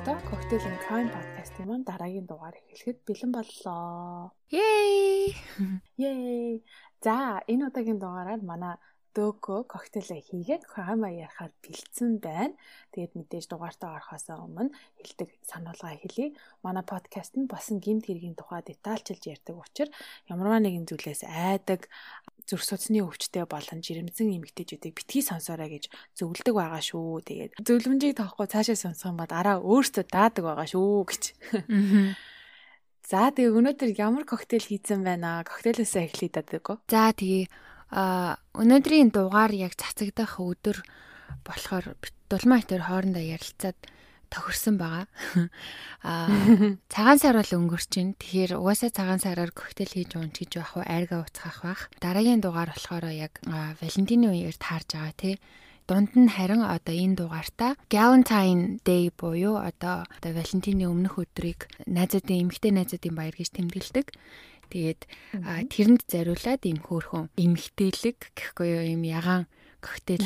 сонсогчдоо Cocktail and Crime podcast-ийн маань дараагийн дугаар эхлэхэд бэлэн боллоо. Yay! Yay! За, энэ удаагийн дугаараар манай Дөкө коктейлээ хийгээд крама ярахаар бэлдсэн байна. Тэгээд мэдээж дугаартаа орохоос өмнө хэлдэг сануулга хэлье. Манай подкаст нь басан гимт хэргийн тухай детальчилж ярьдаг учраас ямарваа нэгэн зүйлээс айдаг зүрх судасны өвчтэй болон жирэмсэн эмэгтэйчүүдийг битгий сонсоорой гэж зөвлөдөг байгаа шүү. Тэгээд зөвлөмжийг тоохгүй цаашаа сонсох юм бол араа өөртөө даадаг байгаа шүү гэж. За тэгээ өнөөдөр ямар коктейл хийсэн байна? Коктейлээсээ эхлэе дадаг. За тэгээ А өнөөдрийн дугаар яг цацагдах өдөр болохоор дулмаа хэтэр хоорондоо ярилцаад тохирсон байгаа. Аа цагаан сар бол өнгөрч байна. Тэгэхээр угаасаа цагаан сараар коктейл хийж уун гэж байх уу, айргаа уцгах байх. Дараагийн дугаар болохоор яг Валентины үеэр таарж байгаа тий. Дунд нь харин одоо энэ дугаартаа Valentine Day буюу одоо одоо Валентины өмнөх өдрийг найзуудын эмэгтэй найзуудын баяр гэж тэмдэглэдэг. Тэгээд тэрэнд зариулаад ийм хөөрхөн эмхтэлэг гэхгүй юу ийм ягаан коктейл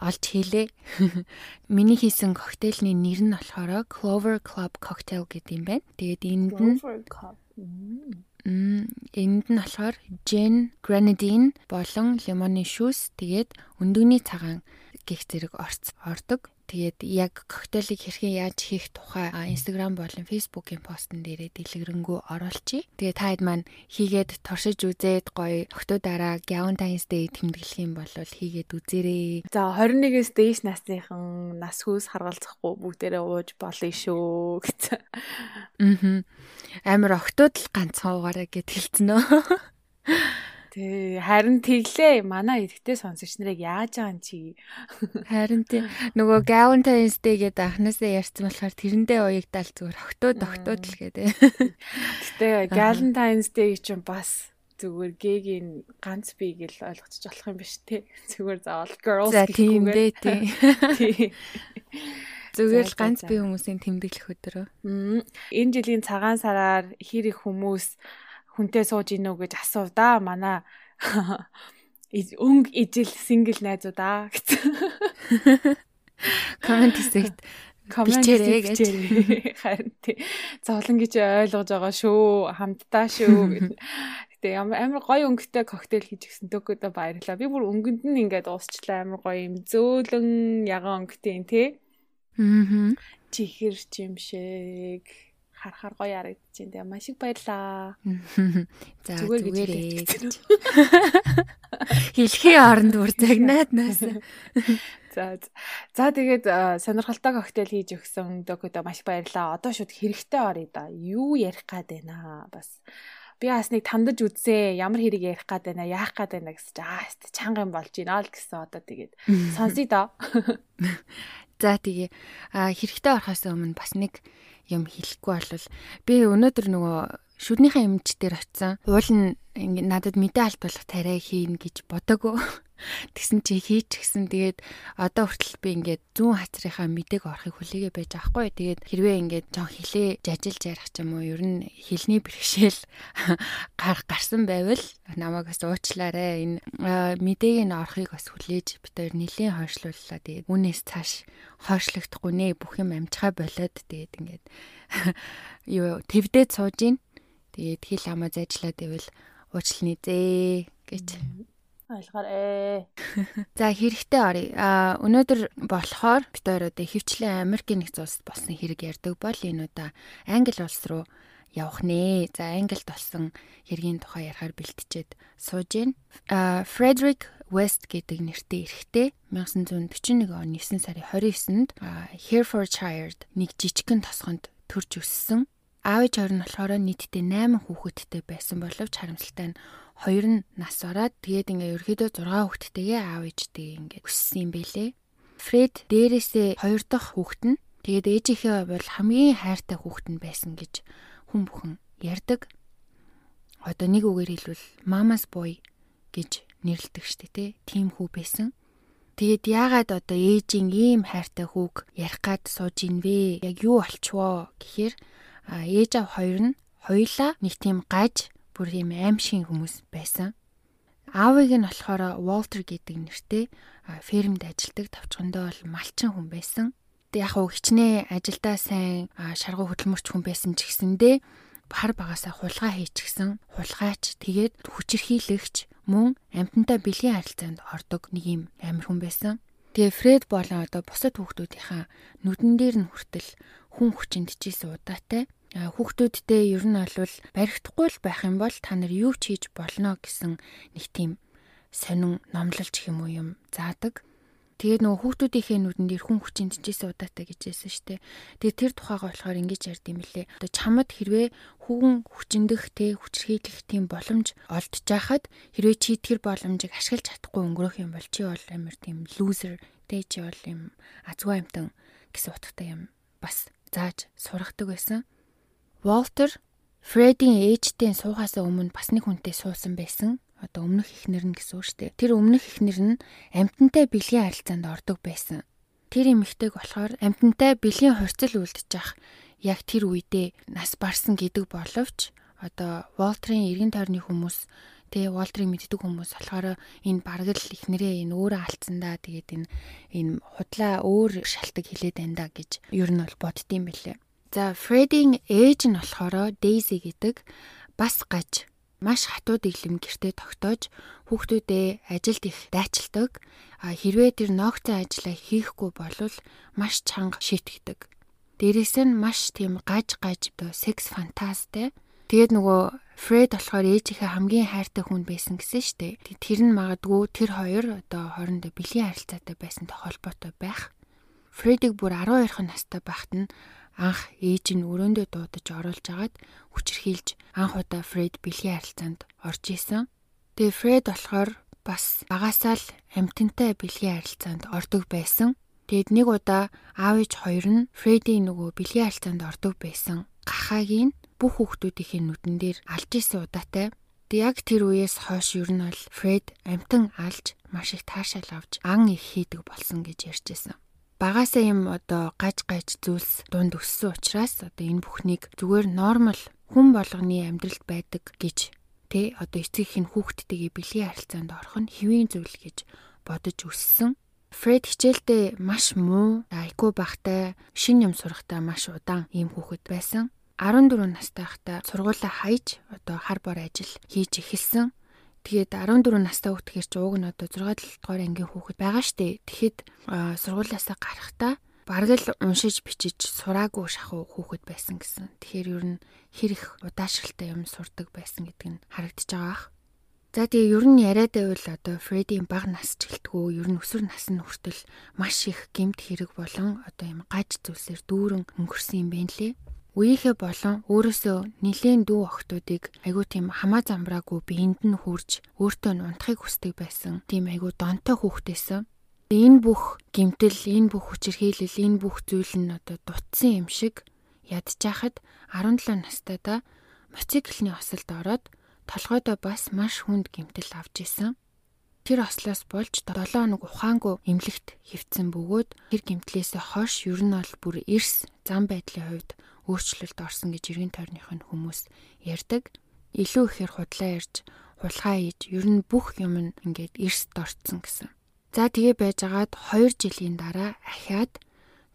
олж хийлээ. Миний хийсэн коктейлний нэр нь болохоор Clover Club Cocktail гэдэг юм байна. Тэгээд энд нь Мм энд нь болохоор gin, grenadine болон лимоны шүүс тэгээд өндөгний цагаан гих зэрэг ордог. Тэгээд яг коктейлийг хэрхэн яаж хийх тухай Instagram болон Facebook-ийн постн дээрээ дэлгэрэнгүй оруулчих. Тэгээд таад маань хийгээд туршиж үзээд гоё октоудаараа Valentine's Day тэмдэглэх юм бол хийгээд үзээрэй. За 21-ээс дээш насныхан нас хүүс харгалзахгүй бүгдээрээ ууж болно шүү гэсэн. Аа. Амар октод л ганцхан уугаараа гэд хэлсэн нөө. Тий, харин тэглээ. Манай эдгтээ сонсогч нарыг яаж байгаа юм чи. Харин тий. Нөгөө Valentine's Day гэдэг анханасаа ярьсан болохоор тэрэндээ уягдаал зүгээр огтууд огтууд л гэдэг. Гэтэ Valentine's Day чинь бас зүгээр гэгийн ганц би гэл ойлгочих болох юм биш тий. Зүгээр заавал girls гэхгүйгээр тий. Зүгээр л ганц би хүмүүсийн тэмдэглэх өдрөө. Энэ жилийн цагаан сараар хэр их хүмүүс хүнтэй сууж ийнү гэж асуув да. Манай өнг ижил сингл найзуудаа гэсэн. Комент хийсэгт бичээрэй гэж харин тий. Зовлон гэж ойлгож байгаа шүү. Хамтдаа шүү. Гэтэ ямар амар гоё өнгөтэй коктейл хийж гисэн дөгөөдөө баярлаа. Би бүр өнгөнд нь ингээд уусчлаа амар гоё юм зөөлөн ягаан өнгөтэй тий. Аа. Чихэр чимшээг харахаар гоё харагдаж байна. Тэгээ маш их баярлаа. За зүгээрээ. Хэлхийн оронд бүр загнаад нас. За за тэгээд сонирхолтой коктейл хийж өгсөн докудо маш баярлаа. Одоо шууд хэрэгтэй орё да. Юу ярих гад байна бас. Би бас нэг тандаж үзсэн. Ямар хэрэг ярих гад байна, яах гад байна гэсэн чинь аа чанга юм болж байна л гэсэн одоо тэгээд сонсъё доо. За тэгээ хэрэгтэй орохоос өмнө бас нэг юм хэлэхгүй болвол би өнөөдөр нөгөө шүднийхээ эмч дээр очисан. Уул нь надад мэдээ алдуулах тариа хийн гэж бодоагүй. Тэгсэн чи хийчихсэн. Тэгээд одоо хүртэл би ингээд зүүн хацрынхаа мэдээг орохыг хүлээгээ байж аахгүй. Тэгээд хэрвээ ингээд жоо хилээ жажилж ярих ч юм уу ер нь хилний бэрхшээл гар гарсан байвал намайг бас уучлаарай. Энэ мэдээг нь орохыг бас хүлээж хоёр нэлийн хойшлууллаа. Тэгээд үүнээс цааш хойшлогдохгүй нэ бүх юм амжихаа болоод тэгээд ингээд юу твдэд сууж ийн. Тэгээд хил хамаа зайчлаад ивэл уучлалны зээ гэж ойлгоорой. За хэрэгтэй оръё. А өнөөдөр болохоор бид хоёр одоо хөвчлэн Америкийн нэгэн улсад болсон хэрэг ярьдаг бол энэ удаа Англи улс руу явах нэ. За Англид болсон хэргийн тухай ярихаар бэлтжихэд сууж гин. А Frederick West гэдэг нэртэй эрэгтэй 1941 оны 9 сарын 29-нд Herefordshire-д нэг жижигхэн тосгонд төрж өссөн. Аав ээж хоёр нь болохоор нийтдээ 8 хүүхэдтэй байсан боловч харамсалтай нь хоёр нь нас ороод тэгээд ингээ ерөөдөө 6 хүүхэдтэйгээ аав ээжтэй ингээ өссөн юм бэлээ. Фред дээрээсээ хоёр дахь хүүхэд нь тэгээд ээжийнхээ бол хамгийн хайртай хүүхэд нь байсан гэж хүн бүхэн ярьдаг. Одоо нэг үгээр хэлбэл Mama's boy гэж нэрлэдэг штэ тий. Тим хүү байсан. Тэгэд яагаад одоо ээжийн ийм хайртай хүүг ярих гад сууж ин вэ? Яг юу болчихвоо гэхээр ээж аав хоёр нь хоёлаа нэг тийм гаж бүр ийм аимшиг хүмүүс байсан. Аавыг нь болохоор Walter гэдэг нэртэй фермд ажилладаг тавчгандаа бол малчин хүн байсан. яг уу хичнээн ажилдаа сайн шаргуу хөдөлмөрч хүн байсан ч гэсэндээ хар багасаа хулгай хийчихсэн хулгайч тэгээд хүчирхийлэгч мөн амьтантай бэлгийн харилцаанд ордог нэг юм амир хүн байсан. Тэгээ Фред болон одоо бусад хүүхдүүдийнхаа нүдэн дээр нь хүртэл хүн хүчиндчээс удаатай. Хүүхдүүдтэй ер нь бол баригдахгүй л байх юм бол та нар юу ч хийж болно гэсэн нэг тийм сонин номлолч юм уу юм заадаг. Тэгээд нөгөө хүүхдүүдийнхээ нүдэн дээр хүн хүчин тэнцээсээ удаатай гэж хэлсэн шүү дээ. Тэгээд тэр тухайгаа болохоор ингэж ярьд юм лээ. Одоо чамд хэрвээ хүүгэн хүчиндэх те хүчрхийлэх тийм боломж олдж байхад хэрвээ чи тэр боломжийг ашиглаж чадахгүй өнгөрөх юм бол чи бол амар тийм лузер те чи бол юм азгүй амтан гэсэн утгатай юм бас зааж сургадаг байсан. Волтер Фредийн ээжтэй суухаасаа өмнө бас нэг хүнтэй суусан байсан одоо өмнөх ихнэр нь гэсэн үг шүү дээ. Тэр өмнөх ихнэр нь амтантай бэлгийн харилцаанд ордог байсан. Тэр эмэгтэйг болохоор амтантай бэлгийн хурцл үлдчих яг тэр үедээ нас барсан гэдэг боловч одоо Волтрийн эргэн тойрны хүмүүс тэгээ Волтрийг мэддэг хүмүүс болохоор энэ бараг л ихнэрээ энэ өөрөө алдсандаа тэгээд энэ энэ худлаа өөр шалтгаан хилээд байна да гэж ер нь бол боддсон байлээ. За Фредийн ээж нь болохоор Дейзи гэдэг бас гаж маш хатуу дэглэм гэртээ тогтоож хүүхдүүдээ ажилд их дайчилдаг. Хэрвээ тэр ногцон ажлаа хийхгүй бол маш чанга шийтгдэг. Дээрээс нь маш тийм гаж гаж оо секс фантазтай. Тэгээд нөгөө Фред болохоор ээжийнхээ хамгийн хайртай хүн байсан гэсэн штэ. Тэр нь магадгүй тэр хоёр одоо хоорондоо бэлгийн харилцаатай байсантай холбоотой байх. Фредийг бүр 12 настай байхад нь анх ээж нь өрөөндөө дуудаж оруулж агаад хүчрхийлж анх удаа Фред бэлгийн харилцаанд орж исэн. Тэгээ Фред болохоор бас багасаа л амтантай бэлгийн харилцаанд ордог байсан. Тэгэд нэг удаа аав ээж хоёр нь Фредийн нөгөө бэлгийн харилцаанд ордог байсан гахаагийн бүх хүүхдүүдийнхээ нүдэн дээр алж исэн удаатай. Тэг яг тэр үеэс хойш ер нь бол Фред амтан алж маш их таашаал авч ан их хийдэг болсон гэж ярьжсэн багасаа юм одоо гаж гаж зүйлс дунд өссөн учраас одоо энэ бүхнийг зүгээр нормал хүн болгоны амьдралд байдаг гэж тэ одоо эцэг их нь хүүхдтэйгээ бэлгийн харилцаанд орох нь хэвийн зүйл гэж бодож өссөн. Фред хичээлдээ маш муу, IQ багтай, шин юм сурахтаа маш удаан ийм хүүхэд байсан. 14 настай байхдаа сургуулаа хайж одоо хар бор ажил хийж эхэлсэн. Тэгээд 14 настай хүүхдгээр чи ууг нь одоо 6 дугаар ангийн хүүхэд байгаа штэ. Тэгэхэд сургуулиасаа гарахдаа бараг л уншиж бичиж сураагүй шахуу хүүхэд байсан гэсэн. Тэгэхээр ер нь хэр их удаашралтай юм сурдаг байсан гэдэг нь харагдаж байгаа ах. За тэгээ ер нь яриад байвал одоо Фредийн баг нас ч гэлтгүү ер нь өсвөр насны хүртэл маш их гэмт хэрэг болон одоо юм гаж зүйлсээр дүүрэн өнгөрсөн юм байна лээ үеийнхээ болон өөрөөсөө нилээн дүү охтуудыг айгүй тийм хамаа замбраагүй биеинд нь хурж өөртөө унтахыг хүсдэг байсан тийм айгүй донтой хүүхдээсэн. Энэ бүх гимтэл, энэ бүх хүчирхийлэл, энэ бүх зүйл нь одоо дутсан юм шиг ядчихад 17 настайдаа мотоциклны осолд ороод толгойдоо бас маш хүнд гимтэл авч исэн. Тэр ослоос болж 7 хоног ухаангүй эмнэлэгт хөвцөн бөгөөд тэр гимтлээсээ хойш ер нь бол бүр эрс зам байдлын хувьд өөрчлөлт орсон гэж иргэн тойрных нь хүмүүс ярьдаг. Илүү ихээр худлаа ярьж, хулгай хийж, ер нь бүх юм нь ингээд эрс дорцсон гэсэн. За тэгээ байжгаад 2 жилийн дараа ахиад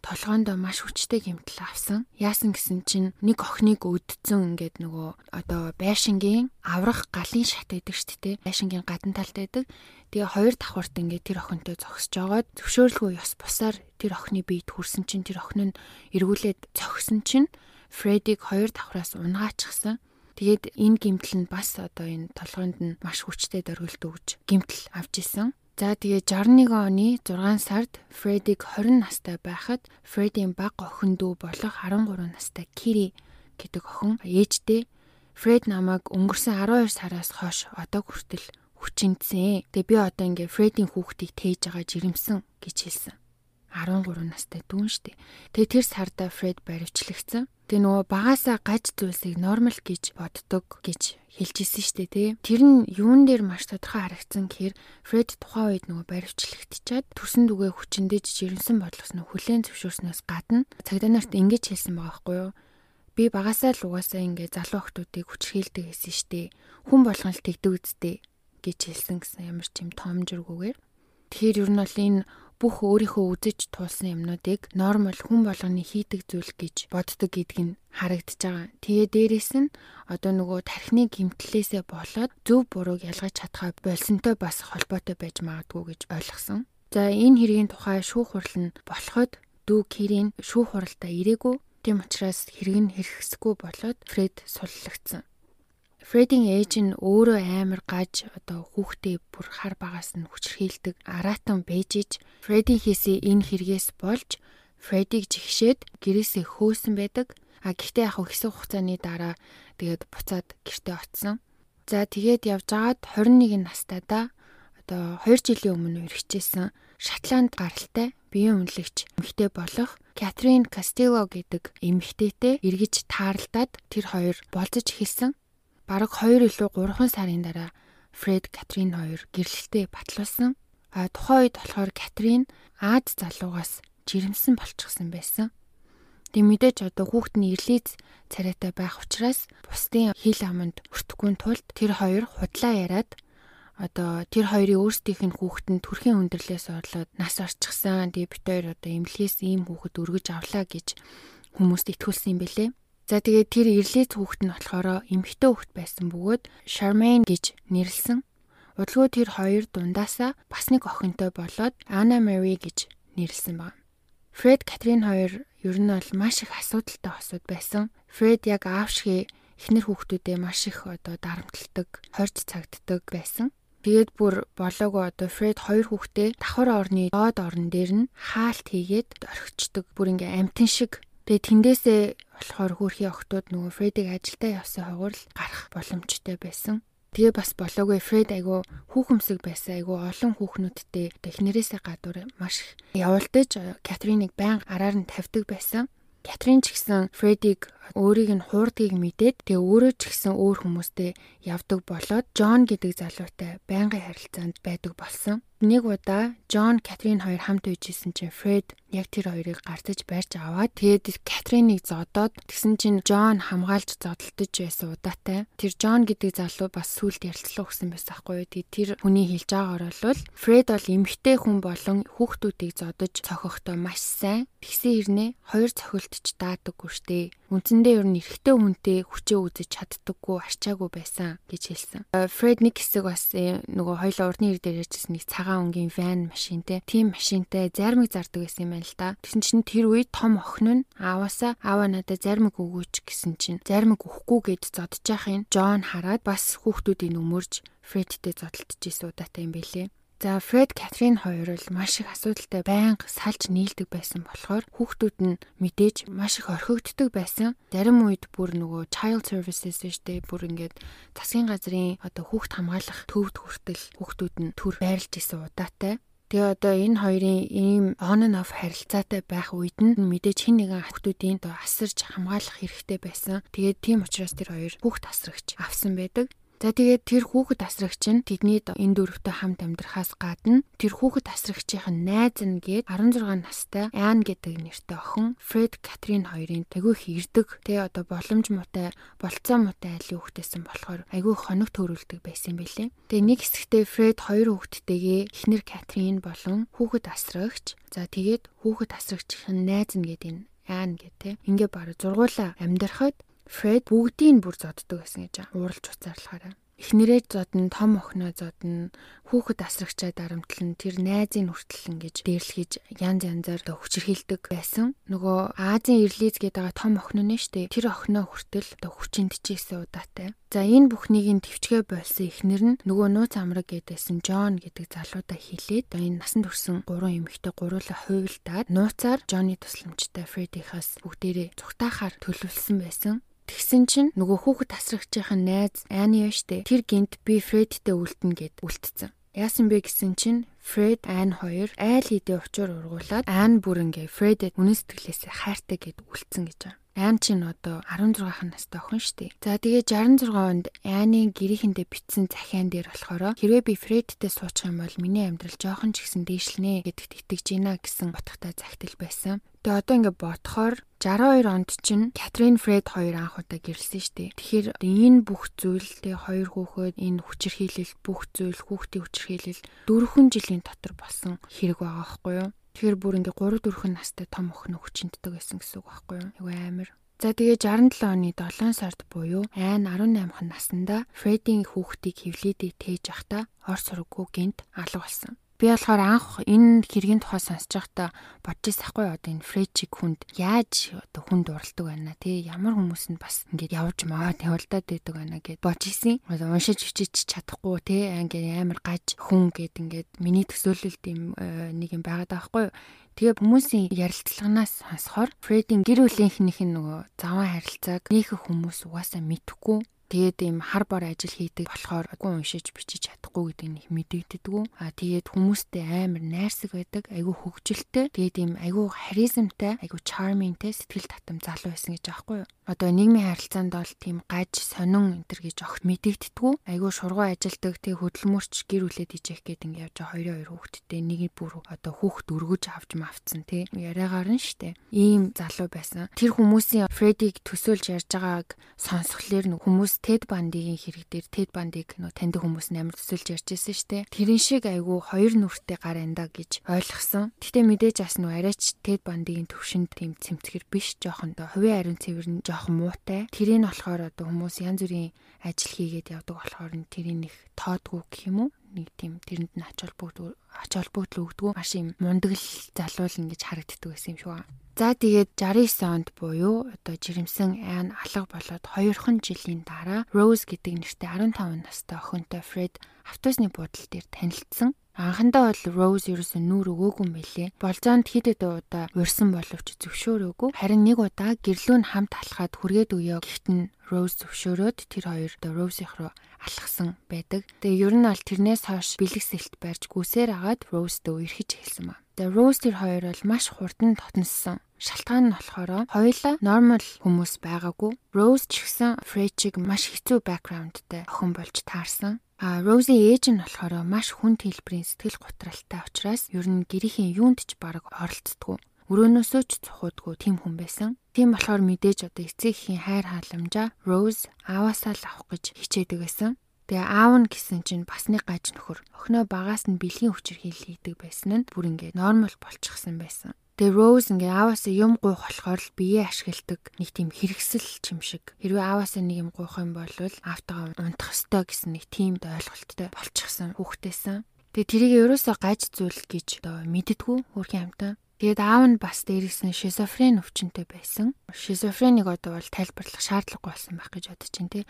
толгоондоо маш хүчтэй гэмтэл авсан. Яасан гэсэн чинь нэг охиныг өдцөн ингээд нөгөө одоо байшингийн аврах галын шат байдаг шүү дээ. Байшингийн гадна талд байдаг. Тэгээ хоёр давхарт ингээд тэр охинтой зогсож жагаад зөвшөөрлгүй ёс бусаар тэр охины биед хүрсэн чинь тэр охин нь эргүүлээд зогсон чинь Фредийг хоёр давхраас унгаачихсан. Тэгээд энэ гимтэл нь бас одоо энэ толгойд нь маш хүчтэй дөрвөлт өгж гимтэл авч исэн. За тэгээ 61 оны 6 сард Фредик 20 настай байхад Фредийн баг охин дүү болох 13 настай Кири гэдэг охин ээжтэй Фред намайг өнгөрсөн 12 сараас хойш одоо хүртэл хүчинцэн. Тэгээ би одоо ингээ Фредийн хүүхдийг тээж байгаа жирэмсэн гэж хэлсэн. 13 настай дүүн штэ. Тэгээ тэр сарда Фред баривчлагдсан. Тэгээ нөгөө багасаа гаж зүйлсийг нормал гэж боддог гэж хэлж исэн штэ тий. Тэр нь юун дээр маш тодорхой харагдсан гэхээр Фред тухайн үед нөгөө баривчлагдчихад төрсөн дүгээ хүчиндэж жирэмсэн бодлосноо хүлээн зөвшөөрснөөс гадна цагдаа нарт ингэж хэлсэн байгаа байхгүй юу? Би багасаа л угаасаа ингээ залуу охтуудыг хүчрхийлдэг гэсэн штэ. Хүн болгон л тэгдэг үсттэй гэж хэлсэн гэсэн ямар ч юм томжиргүйгээр. Тэгэхээр ер нь бол энэ бүх өөрийнхөө үзэж туулсан юмнуудыг нормал хүн болгоны хийдэг зүйл гэж боддог гэдг нь харагдаж байгаа. Тэгээ дээрэс нь одоо нөгөө тархины гимтлээсээ болоод зөв бурууг ялгаж чадхаа болсонтой бас холбоотой байж магадгүй гэж ойлгосон. За энэ хэргийн тухай шүүх хурал нь болоход дүү Кирийн шүүх хуралдаа ирээгүй. Тийм учраас хэрэг нь хэрэгсэхгүй болоод Фред суллагдсан. Фредийн ээж нь өөрөө амар гаж одоо хүүхдээ бүр хар багаас нь хүчрхийлдэг аратан бэжиж Фредийн хийсэн энэ хэрэгээс болж Фредийг жигшээд гэрээсээ хөөсөн байдаг. А гэхдээ яг хэсэг хугацааны дараа тэгээд буцаад гэртээ очсон. За тэгээд явж агаад 21 настайдаа одоо 2 жилийн өмнө өргөжсэн Шотланд гаралтай биеийн үнэлэгч эмэгтэй болох Катрин Кастило гэдэг эмэгтэйтэй эргэж таарлдаад тэр хоёр болцож эхэлсэн. Бараг 2 илүү 3 сарын дараа Фред Катрин хоёр гэрлэлтэд батлуулсан. А тухайн үед болохоор Катрин Аад залуугаас жирэмсэн болчихсон байсан. Тэг мэдээж одоо хүүхэд нь ирлиз царайтай байх учраас бусдын хил аманд өртөхгүй тулд тэр хоёр худлаа яриад одоо тэр хоёрын өөрсдийнх нь хүүхэд нь төрхийн өндөрлөөс орлоод нас орчихсан. Тэгээ бит хоёр одоо эмнэлгээс ийм хүүхэд өргөж авлаа гэж хүмүүст итгүүлсэн юм бэлээ. За тэгээд тэр ирлээц хүүхэд нь болохоор эмэгтэй хүүхэд байсан бөгөөд Charmaine гэж нэрлсэн. Удалгүй тэр хоёр дундаасаа бас нэг охинтой болоод Anna Mary гэж нэрлсэн баг. Фред Катрин хоёр ер нь бол маш их асуудалтай осууд байсан. Фред яг аав шиг эхнэр хүүхдүүдээ маш их одоо дарамтлагдаг, хорж цагддаг байсан. Тэгээд бүр болоогүй одоо Фред хоёр хүүхдээ давхар орны доод орон дээр нь хаалт хийгээд орхичдаг. Бүр ингээ амтэн шиг Тэгээ тэндээсээ болохоор хөөрхийн охтууд нөгөө Фредийг ажилдаа явсан хогоор л гарах боломжтой байсан. Тэгээ бас болоогүй Фред айгу хүүхэмсэг байсан айгу олон хүүхнүүдтэй эхнэрээсээ гадуур маш явуулдаж Катриныг байн араар нь тавьдаг байсан. Катрин ч гэсэн Фредийг өөрийг нь хуурдгийг мэдээд тэгээ өөрөө ч гэсэн өөр хүмүүстэй явдаг болоод Джон гэдэг залуутай байнгын харилцаанд байдаг болсон. Нэг удаа Джон Катрин хоёр хамт үйжсэн чинь Фред яг тэр хоёрыг гартаж барьж аваад тэгээд Катриныг зодоод тэгсэн чинь Джон хамгаалж зодтолдож байсан удаатай. Тэр Джон гэдэг залуу бас сүулт ярилцлага өгсөн байсан байхгүй юу. Тэгээд тэр хүний хэлж байгаагаар бол Фред бол эмгтэй хүн болон хүүхдүүдийг зодож цохихдоо маш сайн. Тэгсэн хэрнээ хоёр цохилтч даадаггүй штэ. Үндсэндээ ер нь эрэгтэй хүнтэй хүчээ үзэж чаддаггүй арчаагүй байсан гэж хэлсэн. Фред нэг хэсэг бас э, нөгөө хоёлоо урдны ир дээр ярьжсэн нэг цагаан өнгийн ван машинтэй. Тим машинтай зармиг зардаг байсан юм байна л да. Тэгсэн чинь тэр үед том охин нь ааваасаа аава надад зармиг өгөөч гэсэн чинь зармиг өгөхгүй гэж зодож яхахын Джон хараад бас хүүхдүүдийн өмөрж Фредтэй зодтолтож исэн удаатай юм бэлээ. За Фред Катрин хоёр бол маш их асуудалтай байнга салж нийлдэг байсан болохоор хүүхдүүд нь мэдээж маш их орхигддог байсан. Зарим үед бүр нөгөө child services штэ бүр ингээд засгийн газрын одоо хүүхд хамгаалах төвд хүртэл хүүхдүүд нь төр байрлаж исэн удаатай. Тэгээ одоо энэ хоёрын ийм on and off харилцаатай байх үед нь мэдээж хин нэгэн хүүхдүүдийн одоо асарж хамгаалах хэрэгтэй байсан. Тэгээд тийм учраас тэр хоёр хүүхд асрагч авсан байдаг. За тэгээд тэр хүүхэд асрагч нь тэдний энэ дөрөвтэй хамт амьдрахаас гадна тэр хүүхэд асрагчийн найз нь гээд 16 настай Ан гэдэг нэртэй охин Фред Катрин хоёрын их ирдэг тэгээ одоо боломж муутай болцоо муутай айлын хүүхдээсэн болохоор айгүй хоног төрүүлдэг байсан бэлээ. Тэгээ нэг хэсэгтээ Фред хоёр хүүхэдтэйгээ эхнэр Катрин болон хүүхэд асрагч за тэгээд хүүхэд асрагчийн найз нь гээд энэ Ан гэдэг. Ингээ бараг зургуулаа амьдрахад Фред бүгдийг бүр зоддог байсан гэж ууралж уцаарлахаараа. Эхнэрээ зодно, том охиноо зодно, хүүхэд асрагчаа дарамтлан тэр найзын хүртэл ингэж дээрлэхийж янз янзаар хүчрхийлдэг байсан. Нөгөө Азийн Ирлиз гэдэг том охин нь штэ. Тэр охиноо хүртэл хүчинд чийсэн удаатай. За энэ бүхнийг нь төвчгээ болсон эхнэр нь нөгөө нууц амраг гэдээсэн Джон гэдэг залуудаа хилээд энэ насан турсан гурван эмэгтэй гуруула хувилдаад нууцаар Джонny тусламжтай Фредихаас бүгдээрээ цугтаахаар төлөвлөсөн байсан. Тэгсэн чинь нөгөө хүүхэд тасрагчийн найз Ани штэ тэр гинт би Фредтэй үлдэнэ гэд үлдсэн. Яасан бэ гэсэн чинь Фред Ан хоёр айл хэдийн учуур ургуулад Ан бүр ингээ Фредэд үнэн сэтгэлээсээ хайртай гэд үлдсэн гэж байна. Ан чинь одоо 16 настай охин штэ. За тэгээ 66 онд Аны гэрээхэндээ битсэн захиан дээр болохоор хэрвээ би Фредтэй суучих юм бол миний амьдрал жоохон ч ихсэн дээшлэнэ гэдэгт итгэж гинэ гэсэн утгатай захидал байсан. Тэгээ одоо ингээ бодохоор 62 онд чинь Катрин Фред хоёр анх удаа гэрэлсэн шүү дээ. Тэгэхээр энэ бүх зүйл тэ хоёр хүүхэд энэ хүчирхийлэл бүх зүйл хүүхдийн хүчирхийлэл дөрвөн жилийн дотор болсон хэрэг байгаа байхгүй юу? Тэгэхээр бүр ингээ 3 4 настай том охин хүчинтдэг байсан гэсэн үг байхгүй юу? Айгу амир. За тэгээ 67 оны 7 сард буюу айн 18х наснда Фредийн хүүхдийг хөвлөдөө тээж явахдаа ор сургуу гинт алга болсон. Би болохоор анх энэ хэргийн тухай сонсож байхдаа бодож ирсэхгүй одоо энэ фрэчиг хүнд яаж одоо хүнд уралдаг байна тий? Ямар хүмүүс нь бас ингээд явж маад явуулдаад байдаг байна гэд бодож исэн. Уншиж хичээж чадахгүй тий? Ингээд амар гаж хүн гэд ингээд миний төсөөлөлд юм э, нэг юм байгаад байгаа байхгүй Тэгээ хүмүүсийн ярилцлаганаас сонсохоор Фредийн гэр бүлийнхнийх нь нөгөө заван харилцааг нөх хүмүүс угаасаа мэдхгүй Тэгээд ийм хар бор ажил хийдэг болохоор үгүй уншиж бичиж чадахгүй гэдэг нь их мэдэгддэг. А тэгээд хүмүүстэй амар найрсаг байдаг, айгүй хөвгөлтэй. Тэгээд ийм айгүй харизмтай, айгүй charmingтэй сэтгэл татам залуу байсан гэж аахгүй юу? Одоо нийгмийн харилцаанд бол тийм гаж, сонин энэ төр гэж огт мэдэгддэг. Айгүй шургуу ажилдаг, тэг хөдөлмөрч гэр бүлээд ижих гээд ингэ явж байгаа хоёроо хоёр хүүхэдтэй нэг бүр одоо хүүхэд өргөж авч мавцсан тий. Яриагаар нь штэ. Ийм залуу байсан. Тэр хүмүүсийн Фредиг төсөөлж ярьж байгааг сонсхолоор хүмүүс Тед Бандигийн хэрэг дээр Тед Бандиг нөө таньдаг хүмүүс амар төсөөлж ярьж байсан шүү дээ. Тэрэн шиг айгүй хоёр нүртэй гар энда гэж ойлгосон. Гэтэ мэдээж бас нөө арайч Тед Бандигийн төвшөнд тийм цэмцгэр биш жоохон доо хувийн ариун цэвэр нь жоохон муутай. Тэрийг нь болохоор одоо хүмүүс янз бүрийн ажил хийгээд явдаг болохоор нь тэрийг их тоодгүй гэх юм уу? Нэг тийм тэрэнд нь ач холбогдол ач холбогдол өгдөг маш юм мундаг л залуул ингэж харагддаг байсан юм байна. За тэгээд 69 онд буюу одоо жирэмсэн айн алга болоод 2хан жилийн дараа Rose гэдэг нэртэй 15 настай охинтой Fred автобусны буудлын дээр танилцсан. Анхандаа бол Rose ерөөсөө нүүр өгөөгүй юм билээ. Болзоонд хэд хэдэн удаа урьсан боловч зөвшөөрөөгүй. Харин нэг удаа гэрлүү нь хамт алхаад хүргээд гэхдээ нь Rose зөвшөөрөөд тэр хоёр Rose-ийнх руу алхсан байдаг. Тэгээ ер нь бол тэрнээс хойш бэлэг сэлт барьж гүсээр агаад Rose-тэй үерхэж эхэлсэн ба. Тэгээ тэр хоёр бол маш хурдан тотноссон. Шалтгаан нь болохоор хоёулаа нормал хүмүүс байгаагүй. Rose ч гэсэн Fred-ийг маш хэцүү бэкграундтай охин болж таарсан. А Рози ээж нь болохоор маш хүн хэлбэрийн сэтгэл готралтай учраас ер нь гэрийн юунд ч бараг оролцдоггүй. Өрөөнөөсөө ч цухуудгүй тийм хүн байсан. Тийм болохоор мэдээж одоо эцэгхийн хайр халамжаа Rose ааваасаа л авах гэж хичээдэг байсан. Тэгээ аав нь гэсэн чинь бас нэг гаж нөхөр. Охиноо багаас нь бэлгийн хүчээр хийлийдэг байсан нь бүр ингээд нормал болчихсон байсан. Тэгээ Rose ингээ ааваасаа юм гуйх болохоор л биеэ ашигладаг нэг тийм хэрэгсэл чим шиг. Хэрвээ ааваасаа нэг юм гуйх юм бол аавтайгаа унтах ёстой гэсэн нэг тийм ойлголттой болчихсон хүүхдээсэн. Тэгээ тэрийг ерөөсөө гаж зүйл гэж одоо мэддэггүй хөрхийн амтаа. Тэгээд аав нь бас дээрээс нь шизофрен өвчнөд байсан. Шизофреник одоо бол тайлбарлах шаардлагагүй болсон байх гэж бодож байна тий.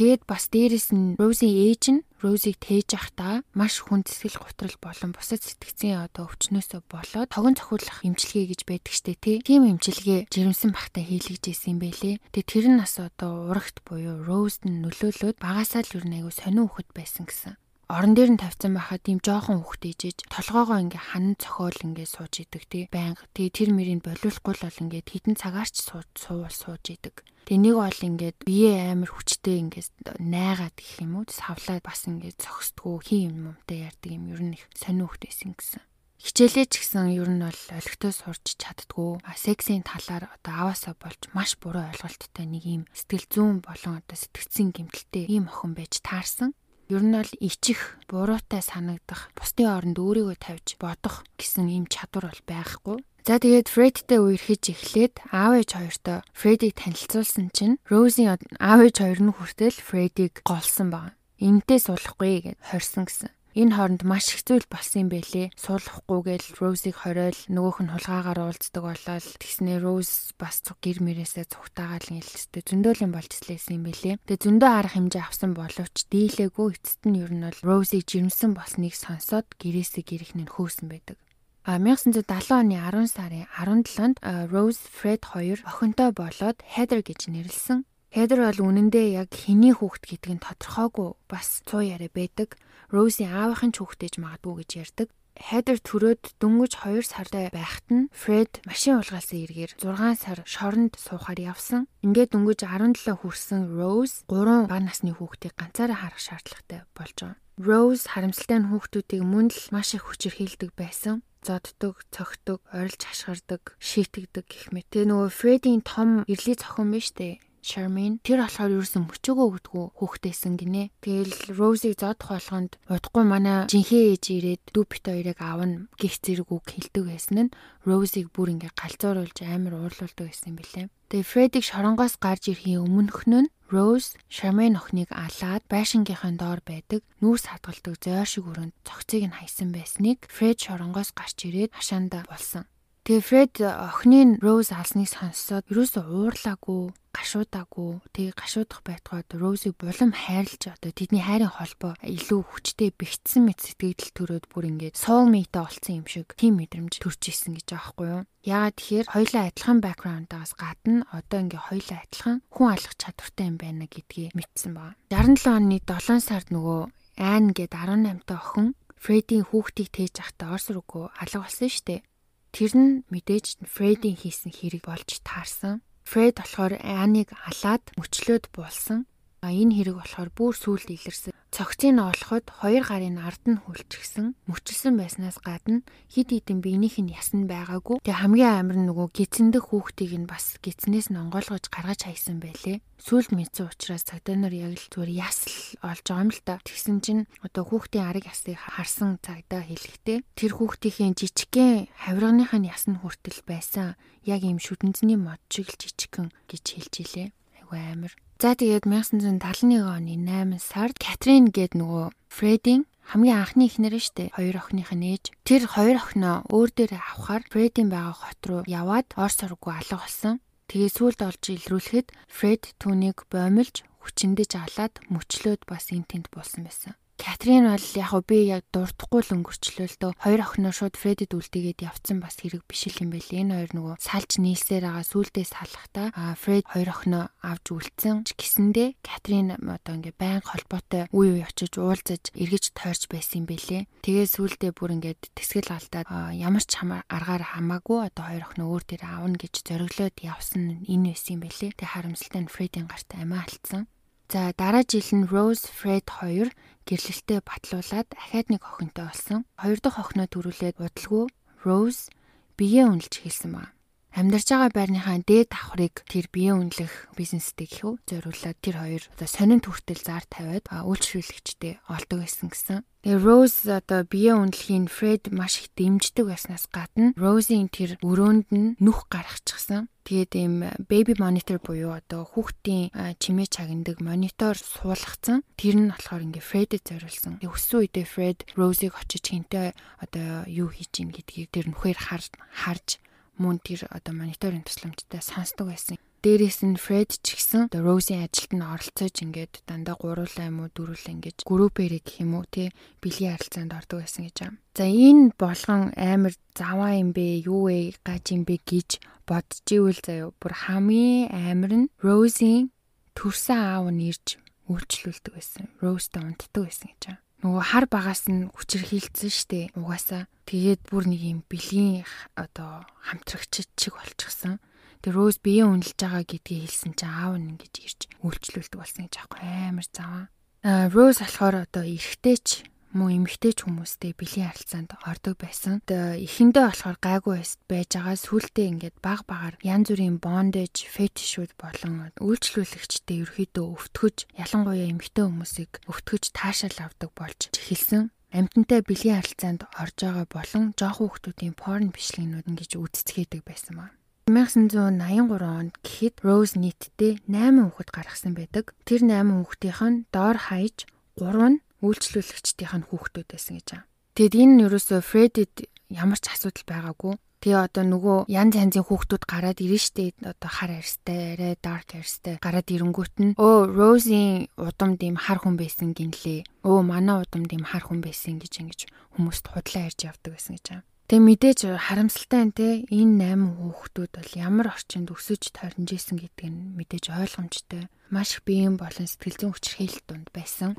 Тэгээд бас дээрээс нь Рози ээж нь Розиг тээж явахдаа маш хүн сэтгэл готрол болон бусад сэтгцийн одоо өвчнөөсөө болоод тогон цохиулах эмчилгээ гэж байдаг штэ тий. Тийм эмчилгээ жирэмсэн бахтай хийлгэж исэн юм бэлээ. Тэгээд тэр нь бас одоо урагт буюу Розд нь нөлөөлөөд багасаа л юу нэг айгу сонин хөхөд байсан гэсэн орон дээр нь тавьсан байхад тийм жоохон хөхт ээжэж толгоогоо ингээ хан цохиол ингээ сууж идэг тий. Байнга тий тэр мөрийг болиулахгүй л бол ингээ хитэн цагаарч суувал сууж идэг. Тэгээ нэг бол ингээд бие амар хүчтэй ингээд найгаад гэх юм уу? Савлаад бас ингээд зогсдгоо хин юм юмтай ярьдаг юм. Ер нь их сонир хөхтэйсэн гэсэн. Хичээлээ ч гэсэн ер нь бол олигтой сурч чаддгүй. Сексийн талаар одоо аваасаа болж маш буруу ойлголттой нэг юм сэтгэл зүүн болон одоо сэтгцэн гэмтэлтэй ийм охин байж таарсан Ер нь бол ичих, буруутай санагдах, бусдын оронд өөрийгөө тавьж бодох гэсэн ийм чадвар бол байхгүй. За тэгээд Фредтэй үерхэж эхлээд аав ээж хоёртой Фредийг танилцуулсан чинь Роузийн аав ээж хоёр нь хүртэл Фредийг голсон баг. Энтэй суулгахгүй гэж хорсон гэсэн. Энэ хооронд маш их зүйл болсон юм бэлээ. Суулгахгүйгээл Розыг хориол нөгөөх нь хулгаагаар уулздаг болол тэгснээ Роз бас гэр мэрээсээ цугтаагаал нэлстэй зөндөөлөн болж слээсэн юм бэлээ. Тэгээ зөндөө арга хэмжээ авсан боловч дийлээгүй эцэст нь ер нь бол Розыг жирэмсэн болсныг сонсоод гэрээсээ гэрэх нь хөөсөн байдаг. А 1970 оны 10 сарын 17-нд Rose Fred хоёр охинтой болоод Heather гэж нэрлсэн. Heather бол үнэндээ яг хэний хүүхэд гэдэг нь тодорхойгүй бас цуу яриа байдаг. Роуси аавынхын ч хүүхдэж магадгүй гэж ярьдаг. Heather төрөөд дөнгөж 2 сартай байхад нь Fred машин уулгаасан эргээр 6 сар шоронд суухаар явсан. Ингээд дөнгөж 17 хүрсэн Rose 3 бага насны хүүхдийг ганцаараа харах шаардлагатай болж байгаа. Rose харамсалтай нь хүүхдүүдийг мөн л маш их хүчирхийлдэг байсан. зоддог, цогтөг, орилж хашгирдаг, шийтгдэг гэх мэт. Тэгээ нөгөө Фредийн том эрлийн цохон биш үү? Charmaine тэр болохоор ерөөсөн мөчөөгөө өгдгүү хүүхдээсэн гинэ. Тэгэл Rose-ийг зодох болгонд удахгүй манай жинхэнэ ээж ирээд дүүпит хоёрыг аавна гих зэрэг үг хэлдэг байсан нь Rose-ийг бүр ингээ галзууруулж амар уурлуулдаг байсан юм билээ. Тэгээ Fred-ийг шоронгоос гарч ирэхийн өмнөх нь Rose Charmaine охиныг алаад байшингийнхаа доор байдаг нүүрс хадгалдаг зойр шиг өрөөнд цогцыг нь хайсан байсныг Fred шоронгоос гарч ирээд хашаанда болсон. Тэгээ Фред охины Роуз алсныг сонссоод ерөөсөө уурлаагүй, гашуудаагүй. Тэгээ гашуудах байтугай Роузыг булам хайрлаж одоо тэдний хайрын холбоо илүү хүчтэй бэхжсэн мэт сэтгэл төрөөд бүр ингээд soulmate олцсон юм шиг тийм мэдрэмж төрж исэн гэж аахгүй юу. Яагаад тэгэхээр хоёлаа адилхан бэкграундаас гадна одоо ингээ хоёлаа адилхан хүн алах чадвартай юм байна гэдгийг мэдсэн баг. 67 оны 7 сард нөгөө Айн гээд 18 та охин Фредийн хүүхдийг тээж ахтаа Орс руугүй алга болсон дээ. Тэр нь мэдээж Фредийн хийсэн хэрэг болж таарсан. Фред болохоор Аниг алаад мөчлөөд буулсан. А энэ хэрэг болохоор бүр сүулт илэрсэн. Цогцыг олоход хоёр гарын ард нь хүлчихсэн. Мөчилсөн байснаас гадна хид хідэн биенийх нь ясна байгаагүй. Тэгээ хамгийн амар нь нөгөө гизэндэх хүүхдийг нь бас гизнээс нь онгойлгож гаргаж хайсан байлээ. Сүлд мэдсэн учраас цагдаа нар яг л зүгээр ясл олж байгаа юм л та. Тэгсэн чинь одоо хүүхдийн арыг ясыг харсан цагдаа хэлэхдээ тэр хүүхдийн жижигхэн хавирганых нь ясн хүртэл байсан. Яг ийм шүдэнцний мод шиг л жижигхэн гэж хэлж илээ. Айгу амар. За тэгээд 1971 оны 8 сард Катрин гээд нөгөө Фредийн хамгийн анхны эхнэр нь штэ хоёр охиных нь ээж. Тэр хоёр охиноо өөр дээрээ авахаар Фредийн байгаа хот руу яваад Орс сургуу алга болсон. Тэгээ сүулт олж илрүүлэхэд Фред түүнийг боомлж хүчиндэж алаад мөчлөөд бас эн тент болсон байсан. Катрин бол яг хөө би яг дуртахгүй л өнгөрчлөө л дөө. Хоёр охиноо шууд Фредид үлдээгээд явцсан бас хэрэг биш л юм байл. Энэ хоёр нөгөө салж нийлсээр байгаа сүулдээ салахтаа а Фред хоёр охиноо авч үлдсэн ч гэсэндээ Катрин одоо ингээ байн холбоотой үе үе очиж уулзаж эргэж тойрч байсан юм бэлээ. Тэгээ сүулдээ бүр ингээд тэсгэл алдаад ямар ч аргаар хамаагүй одоо хоёр охиноо өөр дээр аавна гэж зориглоод явсан энэ байсан юм бэлээ. Тэгээ харамсалтай нь Фредийн гарт амиа алдсан. За дараа жил нь Rose Fred 2 гэрлэлтэд батлуулаад ахаад нэг охинтой болсон. Хоёр дахь охиноо төрүүлээд удалгүй Rose биеэ үнэлж хэлсэн ба. Амьдарч байгаа байрныхаа дээд давхрыг тэр биеэ үнэлэх бизнестэй гэх үү зориулаад тэр хоёр одоо сонин төртөл зар тавиад үйлчлүүлэгчтэй олдог байсан гэсэн. Тэгээ Rose одоо биеэ үнэлэхийн Fred маш их дэмждэг байснаас гадна Rose-ийн тэр өрөөнд нь нүх гаргачихсан. Тэгээд ийм baby monitor буюу одоо хүүхдийн чимээ чагнадаг монитор суулгацсан. Тэр нь болохоор ингээ Fred-д зориулсан. Өссөн үедээ Fred Rose-ыг очиж хинтээ одоо юу хийж ийн гэдгийг тэр нүхээр харж мөн тэр одоо мониторын тусламжтай сонсдог байсан. Дээрээс нь Фред ч гэсэн Роусын ажилд нь оролцож ингээд дандаа гуруулаа юм уу дөрвөлээ ингээд группээрээ гэх юм уу тий бэлгийн харилцаанд ордог байсан гэж байна. За энэ болгон амар заваа юм бэ юу вэ гаж юм бэ гэж бодож ивэл заяа бүр хамгийн амар нь Роусын төрсэн аав нь ирж үйлчлүүлдэг байсан. Роустаа унтдаг байсан гэж байна нөгөө хар багаас нь хүчрхийлсэн штэ угаасаа тэгээд бүр нэг юм бэлгийн одоо хамтрагч чиг болчихсон. Тэр Роуз биеэ үнэлж байгаа гэдгийг хэлсэн чинь аав нь ингэж ирж үйлчлүүлдэг болсон гэж аахгүй амар заваа. Аа Роуз болохоор одоо эргэжтэйч мөн эмэгтэйч хүмүүстэй бэлгийн харилцаанд ордог байсан. Эхэндээ болохоор гайгүй байж байгаа сүултээ ингээд баг багаар янз бүрийн бондэж, фетишүүд болон үйлчлүүлэгчтэй ерөөхдөө өвтгөж, ялангуяа эмэгтэй хүмүүсийг өвтгөж таашаал авдаг болж эхэлсэн амьтантай бэлгийн харилцаанд орж байгаа болон жоох хүүхдүүдийн порн бичлэгнүүд ингэж үзцгээдэг байсан ба. 1983 онд гэхэд Rose нийтдээ 8 хүүхэд гаргасан байдаг. Тэр 8 хүүхдийнх нь доор хаяж 3 нь үйлчлүүлэгчдийнх нь хүүхдүүд байсан гэж байна. Тэгэд энэ нь ерөөсөө Фредид ямар ч асуудал байгаагүй. Тэгээ одоо нөгөө янз янзын хүүхдүүд гараад ирэн штэ одоо хар арьстай, арай dark арьстай гараад ирэнгүүт нь өө Роузийн удамд ийм хар хүн байсан гинлээ. Өө манай удамд ийм хар хүн байсан гэж ингэж хүмүүст худлаа ярьж явдаг байсан гэж байна. Тэгээ мэдээж харамсалтай нь те энэ 8 хүүхдүүд бол ямар орчинд өсөж тойрнож исэн гэдг нь мэдээж ойлгомжтой. Маш биеийн болон сэтгэл зүйн хүчирхийлэл дунд байсан.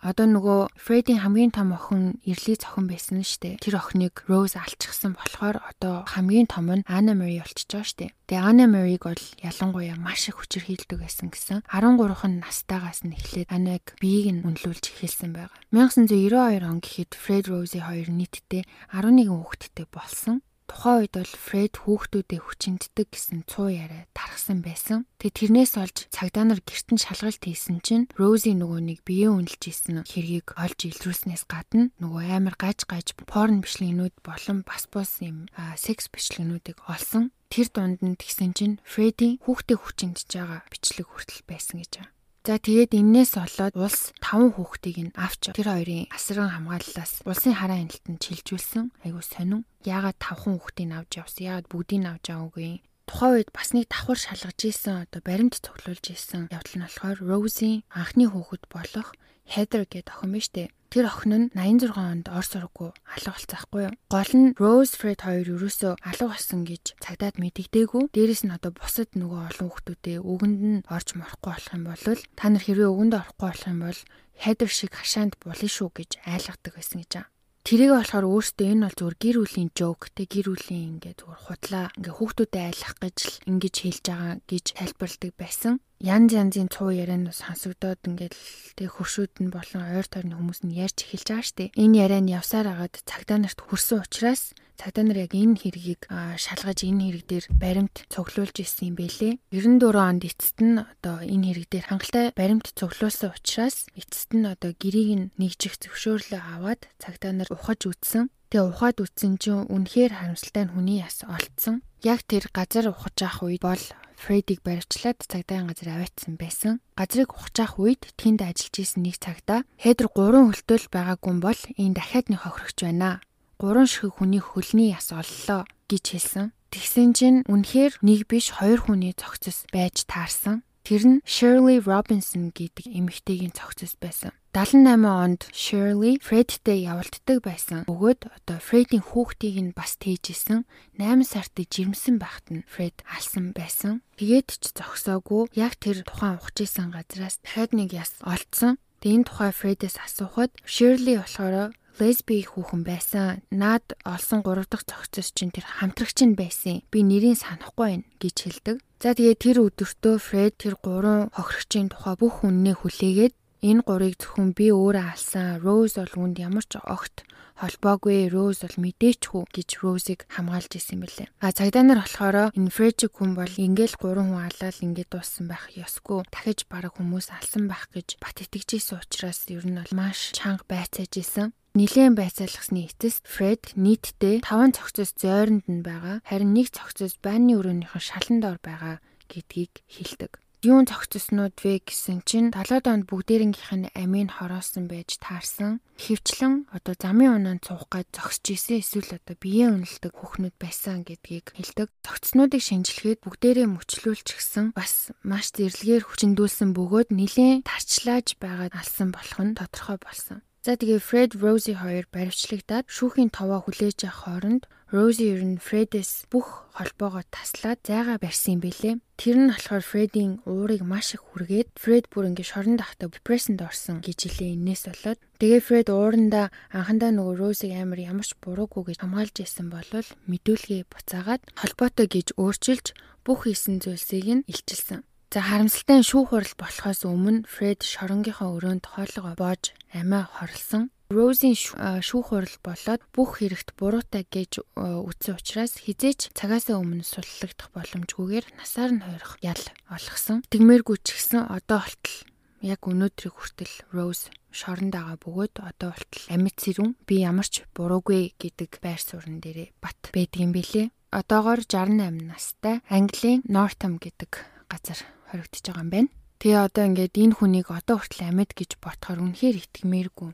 Одоо нөгөө Фредийн хамгийн том охин Ирли зохин байсан нь штэ. Тэр охиныг Роуз алчихсан болохоор одоо хамгийн том нь Анна Мари болчихж байгаа штэ. Тэгээ Анна Мариг бол ялангуяа маш их хүчирхийлдэг байсан гэсэн. 13 нь настайгаас нь эхлээд Аннаг биеийг нь үнэлүүлж эхэлсэн байгаа. 1992 он гэхэд Фред Роузи хоёр нийтдээ 11 хүүхэдтэй болсон. Тухайн үед бол Фред хүүхдүүдээ хүчинтдэг гэсэн цуу яриа тархсан байсан. Тэгээ тэрнээс олж цагдаа нар гэртэн шалгалт хийсэн чинь Рози нөгөө нэг биеэ үнэлж исэн хэргийг олж илрүүлснээс гадна нөгөө амар гаж гаж порн бичлэгнүүд болон бас бус юм секс бичлэгнүүдийг олсон. Тэр дунд нь тэгсэн чинь Фреди хүүхдээ хүчинтж байгаа бичлэг хүртэл байсан гэж байна. За тэгээд энээс болоод улс 5 хүүхдийг нь авч тэр хоёрын асран хамгааллаас улсын хараа хяналтанд чилжүүлсэн. Айгуу сонин. Яагаад 5 хүүхдийг авч явсан? Яагаад бүгдийг авч яваагүй? Тухайн үед бас нэг давхар шалгаж исэн одоо баримт цуглуулж исэн явдал нь болохоор Роузи анхны хүүхэд болох Heather гэдэг охин биш үү? Тэр охин нь 86 онд Орос сургуу алга болцсоохгүй юу. Гол нь Rose Fred хоёр ерөөсөө алга болсон гэж цагдаад мэдэгдээгүй. Дээрэс нь одоо бусад нөгөө олон хүмүүстэй өгөнд нь орж морохгүй болох юм бол та нар хэрвээ өгөнд орохгүй болох юм бол Heather шиг хашаанд булын шүү гэж айлгадаг байсан гэж байна. Тэрийг болохоор өөртөө энэ бол зүгээр гэр бүлийн жоок те гэр бүлийн ингээд зүгээр худлаа ингээ хүүхдүүдэд айлах гэж л ингэж хэлж байгаа гэж тайлбарладаг байсан янз янзын цуу ярианууд сонсогдоод ингээд тэг хуршүүд нь болон ойр тойрны хүмүүс нь ярьж эхэлж байгаа штеп. Энэ яриа нь явсаар агаад цагдаа нарт хүрсэн учраас цагдаа нар яг энэ хэргийг шалгаж энэ хэрэг дээр баримт цуглуулж исэн юм бэлээ. 94 онд эцэст нь одоо энэ хэрэг дээр хангалттай баримт цуглуулсан учраас эцэст нь одоо гэрийг нь нэгжих зөвшөөрлөө аваад цагдаа нар ухаж үтсэн. Тэгээ ухаад үтсэн чинь үнэхээр харамсалтай нь хүний яс олцсон. Яг тэр газар ухаж авах үед бол Фредийг баривчлаад цагдаагийн газар аваатсан байсан. Газрыг ухчих үед тэнд ажиллаж исэн нэг цагдаа Хедр 3 хөлтөл байгаагүй бол энэ дахиад нэг хохирогч байна. 3 ширхэг хүний хөлний яс оллоо гэж хэлсэн. Тэгсэн чинь үнэхээр нэг биш хоёр хүний цогцос байж таарсан. Тэр нь Shirley Robinson гэдэг эмэгтэйгийн цогцос байсан. 78 онд Shirley Fredтэй явуулддаг байсан. Бөгөөд одоо Fredийн хүүхдийг нь бас тээжсэн 8 сартыг жирэмсэн байхад нь Fred алсан байсан. Тэгээд ч зогсоогүй яг тэр тухайн ухаж исэн газраас дахиад нэг яс олдсон. Тэгээ энэ тухай Fredээс асуухад Shirley болохоор лесби хүүхэн байсан. Наад олсон 3 дахь цогцос чинь тэр хамтрагч нь байсан. Би нэрийг санахгүй байна гэж хэлдэг. За тэгээ тэр өдөртөө Фред тэр гурван хохирогчийн тухай бүх үннээ хүлээгээд энэ гурыг зөвхөн би өөрөө алсан. Роуз бол үнд ямар ч огт холбоогүй Роуз бол мэдээчгүй гэж Роузыг хамгаалж исэн билээ. А цагдаа нар болохоор энэ Фрежик хүн бол ингээл гурван хүн алаад ингээд дууссан байх ёсгүй. Дахиж бараг хүмүүс алсан байх гэж бат итгэжсэн учраас ер нь бол маш чанга байцааж исэн. Нилээн байцаалгасны эцэст Фред нийтдээ 5 цогцос зойронд нь байгаа. Харин нэг цогцос байрны өрөөнийхөө шалан дор байгаа гэдгийг хэлдэг. Юун цогцоснууд вэ гэсэн чинь 70-аад онд бүгдээрнгийнх нь амийн хороосон байж таарсан. Хөвчлэн одоо замын унаанд цуух гэж зогсож исэн эсвэл одоо биеэ үнэлдэг хүүхнүүд байсан гэдгийг хэлдэг. Цогцснуудыг шинжилгээд бүгдээрээ мөчлүүлчихсэн бас маш зэрлэгээр хүчндүүлсэн бөгөөд нилээн тарчлааж байгаад алсан болох нь тодорхой болсон. За тэгээ Фред Рози хоёр баривчлагдаад шүүхийн товоо хүлээж авах хооронд Рози ер нь Фредээс бүх холбоогоо таслаад зайгаа барьсан юм бэлээ. Тэр нь болохоор Фредийн уурыг маш их хүргээд Фред бүр ингэ шорон дахтаа депрессэнд орсон гэж хэлээ энэс болоод тэгээ Фред уурандаа анхандаа нөгөө Розиг амар ямар ч буруугүй гэж хамгаалж исэн болвол мэдүүлгээ буцаагаад холбоотой гэж өөрчилж бүх хийсэн зүйлсийг нь илчилсэн. За харамсалтай шүүх хурал болохоос өмнө Фред шоронгийнхоо өрөөнд хоолойгоо боож амиа хорлсон. Розийн шүүх хурал болоод бүх хэрэгт буруутай гэж үтсэн учраас хизээч цагаасаа өмнө суллагдах боломжгүйгээр насаар нь хойрох ял олгосон. Тэгмээргүй ч гэсэн одоо болтол яг өнөөдрийг хүртэл Rose шоронд байгаа бөгөөд одоо болтол амьд сэрүүн би ямар ч буруугүй гэдэг байр суурин дээрээ бат байдаг юм бэлээ. Одоогоор 68 настай Английн Northam гэдэг газар хоригдож байгаа юм байна. Тэгээ одоо ингээд энэ хүнийг одоо хүртэл амьд гэж ботхоор үнэхээр итгэмээргүй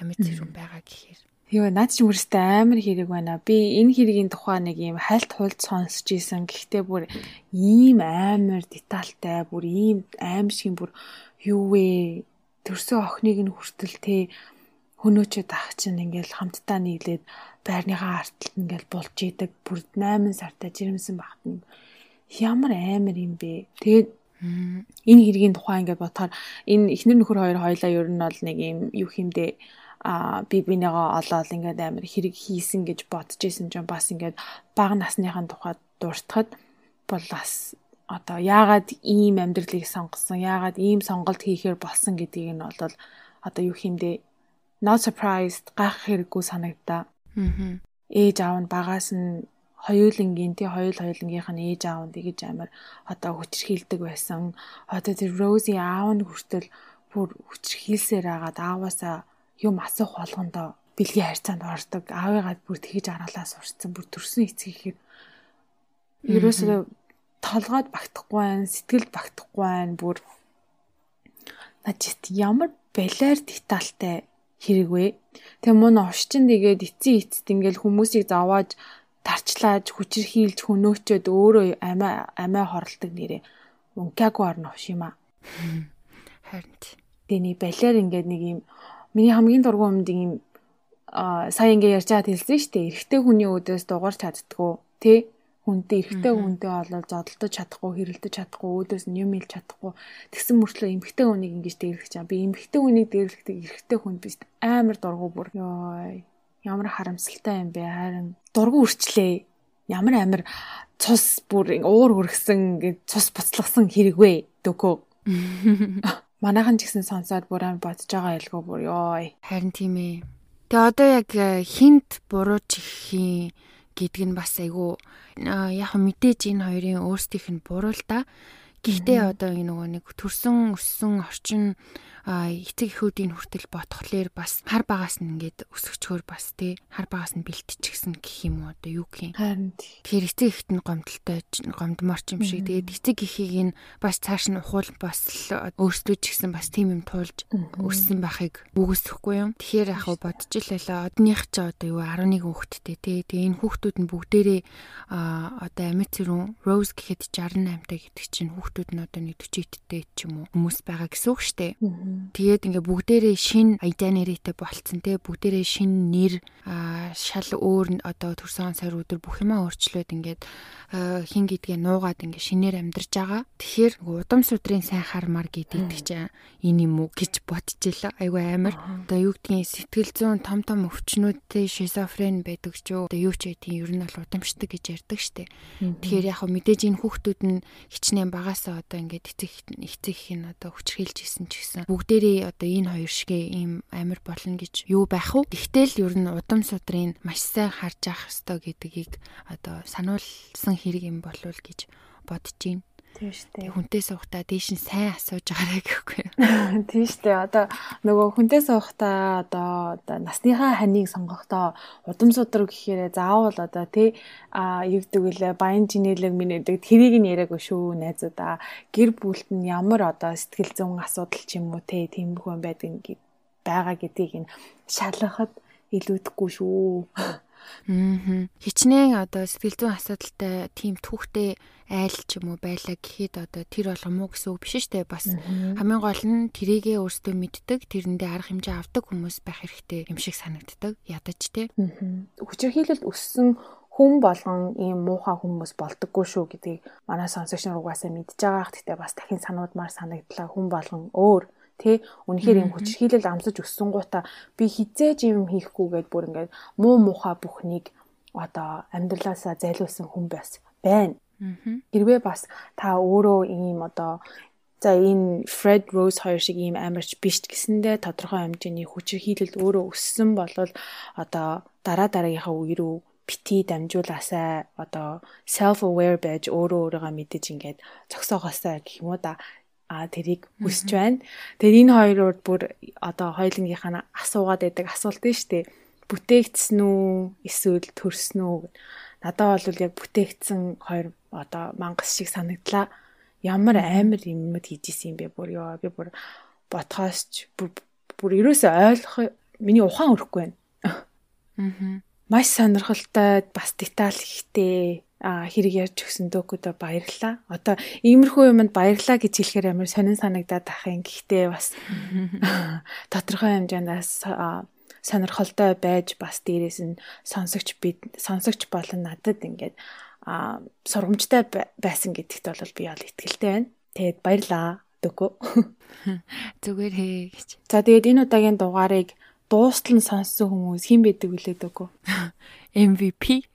амьд зэрүүн байгаа гэхээр. Йоо наад чи өөрөөсөө амар хэрэг байна. Би энэ хэргийн тухай нэг юм хальт хулд сонсч ийсэн. Гэхдээ бүр ийм амар детальтай, бүр ийм аимшиг бүр юу вэ? Төрсөн охиныг нь хүртэл те хөнөөчөд ах чинь ингээл хамтдаа нийлээд байрныхаа арталт ингээл булж идэг. Бүр 8 сартаа жирэмсэн багт нь ямар амар юм бэ. Тэгээд Энэ хэргийн тухай ингээд бодохоор энэ эхнэр нөхөр хоёр хоёлаа ер нь бол нэг юм юу хэмдэ а би бинийгаа олоод ингээд амар хэрэг хийсэн гэж бодож исэн ч бас ингээд бага насныхын тухайд дуртахад бол бас одоо яагаад ийм амьдралыг сонгосон яагаад ийм сонголт хийхээр болсон гэдгийг нь бол одоо юу хэмдэ not surprised гайх хэрэггүй санагдаа. Аа. Ээж аав нь багаас нь хоёулангийн тий хоёул хоёулангийнх нь ээж аав нь тэгэж амар одоо хүчрхийлдэг байсан. Одоо тэр Рози аав нь хүртэл бүр хүчрхийлсээр агаад ааваасаа юм асуух болгондоо бэлгийн харьцаанд ордог. Аавыгаа бүр тэгэж араалаа сурцсан. Бүр төрсөн эцэг ихээр ерөөсөө толгойд багтахгүй байх, сэтгэлд багтахгүй байх бүр начит ямар балиар детальтай хэрэг вэ? Тэгээ мөн овшчин тэгээд эцсийн эцэд ингээл хүмүүсийг завааж тарчлааж хүчрхийлж хөнөөчөөд өөрөө амиа амиа хорлдог нэрээ ункаго орно шима. Харин тэний балиар ингээд нэг юм миний хамгийн дургүй юмд юм а сая ингээ ярьж байгаа хэлсэн шүү дээ. Эрэгтэй хүний өдөөс дугаарч чаддгүй тий? Хүнтэй эрэгтэй хүнтэй болол зодолдож чадахгүй хэрэлдэж чадахгүй өөдөөс нь юм илж чадахгүй. Тэгсэн мөрчлөө эмэгтэй хүнийг ингэж дээрлэх чам би эмэгтэй хүнийг дээрлэхдээ эрэгтэй хүн биш амар дургу бүр. Ёо Ямар харамсалтай юм бэ харин дургу үрчлээ. Ямар амир цус бүр уур хүргсэн гэж цус буцлагсан хэрэг вэ дөгөө. Манайхан ч гэсэн сонсоод бүр амар бодож байгаа ялгүй бүр ёо. Харин тийм ээ. Тэгээ одоо яг э, хинт бурууч ихийн гэдг нь бас айгүй яг мэдээж энэ хоёрын өөрсдийнх нь буруу л да. Гэхдээ одоо энэ нөгөө нэг төрсөн өссөн орчин эцэг эхүүдийн хүртэл ботхолоор бас хар багаас нь ингээд өсөчхөр бас тий хар багаас нь бэлтчихсэн гэх юм уу одоо юу гэх юм. Харин тэгэхээр эцэг эхт нь гомдолтой гомдморч юм шиг тэгээд эцэг эхийг нь бас цааш нь ухуул бас өөрсдөө ч гэсэн бас тийм юм туулж өссөн байхыг үгүйсэхгүй юм. Тэгэхээр яг бодож л байлаа одных ч одоо юу 11 хүүхэдтэй тий тэгээд энэ хүүхдүүд нь бүгдээрээ одоо амьд зэрүүн Rose гэхэд 68 таа гэдэг чинь хүүхдүүд нь одоо нэг 40 эдтэй ч юм уу хүмүүс байгаа гэсэн үг шүү дээ. Тэгээд ингээ бүгдээрээ шин identity болцсон те бүгдээрээ шин нэр шал өөр одоо төрсөн сар өдөр бүх юмаа өөрчлөөд ингээд хин гэдгээ нуугаад ингээ шинээр амьдарч байгаа. Тэгэхээр удам судрын сайн хармаар гэдэг чинь энэ юм уу гэж бодчихлаа. Айгу амар. Одоо юу гэдгийг сэтгэл зүйн том том өвчнүүдтэй шизофрен байдаг ч юу. Одоо юу ч тийм ер нь бол удамшдаг гэж ярьдаг штеп. Тэгэхээр яг мэдээж энэ хүүхдүүд нь хичнээн багасаа одоо ингээд эцэг эцэг их нь одоо хүчрхийлж исэн ч гэсэн бүгдээрээ одоо энэ хоёр шигээ ийм амар болно гэж юу байх вэ? Тэгтэл ер нь удам судрын маш сайн харж авах ёстой гэдгийг одоо сануулсан хэрэг юм болов гэж бодож байна. Тийм шүү дээ. Хүнтэй суухтаа дээш нь сайн асууж байгаарай гэхгүй. Тийм шүү дээ. Одоо нөгөө хүнтэй суухтаа одоо одоо насныхаа ханыг сонгохдоо удам судраг гэхээр заавал одоо тий а юу гэдэг вэ баян чинэлэг минэдэг тэрийг нь яриаг шүү найзуудаа. Гэр бүлт нь ямар одоо сэтгэл зүйн асуудал ч юм уу тий тийм хүн байдаг байгаа гэдгийг нь шалгахад илүүдэхгүй шүү. Аа. Хичнээн одоо сэтгэл зүйн асуудалтай тийм түүхтэй айл ч юм уу байлаа гэхэд одоо тэр болгоо муу гэсэн үг биш дээ. Бас хамгийн гол нь тэрийгээ өөртөө мэддэг, тэрэндээ арга хэмжээ авдаг хүмүүс байх хэрэгтэй юм шиг санагддаг. Ядаж тий. Хүчирхийлэлд өссөн хүн болгон ийм муухай хүмүүс болдоггүй шүү гэдгийг манай сонсогч нар угаасаа мэдж байгаа. Гэхдээ бас дахин сануудмаар санагдлаа хүн болгон өөр Тэ үнэхээр юм хүчрхийлэл амсаж өссөн гутаа би хизээж юм хийхгүйгээд бүр ингээд муу муухай бүхнийг одоо амьдралаасаа зайлуулсан хүн байс байна. Хэрвээ бас та өөрөө ийм одоо за энэ Fred Rose хоёр шиг ийм амарч биш гэсэндээ тодорхой хэмжээний хүчрхийлэл өөрөө өссөн бол одоо дараа дараагийнхаа үе рүү бити дамжуулаасаа одоо self aware байж өөрөө өөрийгөө мэдэж ингээд зогсоогоосаа гэх юм уу да а тэрийг хүсэж байна. Тэгээд энэ хоёрууд бүр одоо хоёулынгийнхаа асуугаад байдаг асуулт нь штэ. Бүтээгдсэн үү? Эсвэл төрсөн үү? Надад бол яг бүтээгдсэн хоёр одоо мангас шиг санагдлаа. Ямар амар юмуд хийжсэн юм бэ бүр ёо би бүр ботхоос ч бүр ерөөсөө ойлгох миний ухаан өрөхгүй байна. Аа. Маш сонирхолтой бас деталь ихтэй хэрэг ярьж өгсөн дөөкөдө баярлалаа. Одоо иймэрхүү юмд баярлалаа гэж хэлэхээр амар сонин санагдаад ах юм. Гэхдээ бас тодорхой хэмжээнд сонирхолтой байж бас дээрээс нь сонсогч бид сонсогч болон надад ингээд а сургамжтай байсан гэдэгт бол би бол итгэлтэй байна. Тэгээд баярлаа. Дөгөө. Зүгээр хээ гэж. За тэгээд энэ удаагийн дугаарыг дуустал нь сонссон хүмүүс хэн байдаг вүлээ дөгөө? MVP